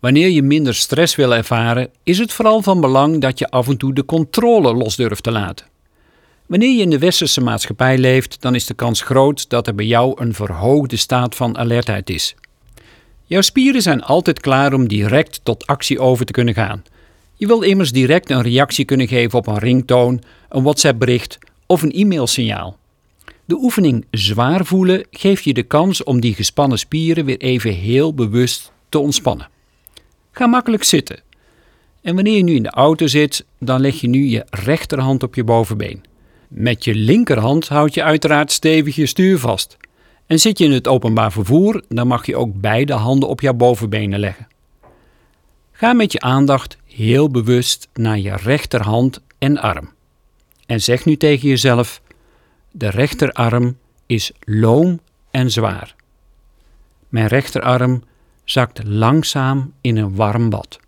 Wanneer je minder stress wil ervaren, is het vooral van belang dat je af en toe de controle los durft te laten. Wanneer je in de westerse maatschappij leeft, dan is de kans groot dat er bij jou een verhoogde staat van alertheid is. Jouw spieren zijn altijd klaar om direct tot actie over te kunnen gaan. Je wil immers direct een reactie kunnen geven op een ringtoon, een WhatsApp-bericht of een e-mailsignaal. De oefening zwaar voelen geeft je de kans om die gespannen spieren weer even heel bewust te ontspannen. Ga makkelijk zitten. En wanneer je nu in de auto zit, dan leg je nu je rechterhand op je bovenbeen. Met je linkerhand houd je uiteraard stevig je stuur vast. En zit je in het openbaar vervoer, dan mag je ook beide handen op jouw bovenbenen leggen. Ga met je aandacht heel bewust naar je rechterhand en arm. En zeg nu tegen jezelf: de rechterarm is loom en zwaar. Mijn rechterarm zakt langzaam in een warm bad.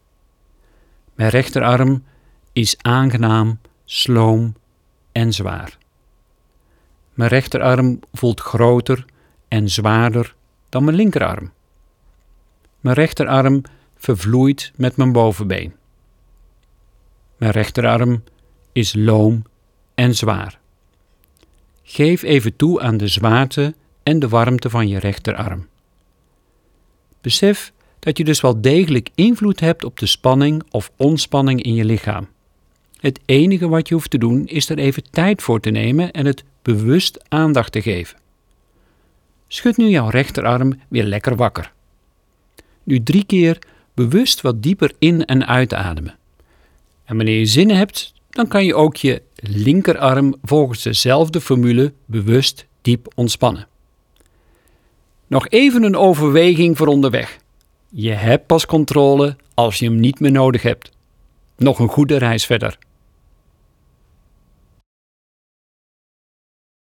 Mijn rechterarm is aangenaam, sloom en zwaar. Mijn rechterarm voelt groter en zwaarder dan mijn linkerarm. Mijn rechterarm vervloeit met mijn bovenbeen. Mijn rechterarm is loom en zwaar. Geef even toe aan de zwaarte en de warmte van je rechterarm. Besef dat je dus wel degelijk invloed hebt op de spanning of ontspanning in je lichaam. Het enige wat je hoeft te doen is er even tijd voor te nemen en het bewust aandacht te geven. Schud nu jouw rechterarm weer lekker wakker. Nu drie keer bewust wat dieper in- en uitademen. En wanneer je zin hebt, dan kan je ook je linkerarm volgens dezelfde formule bewust diep ontspannen. Nog even een overweging voor onderweg. Je hebt pas controle als je hem niet meer nodig hebt. Nog een goede reis verder.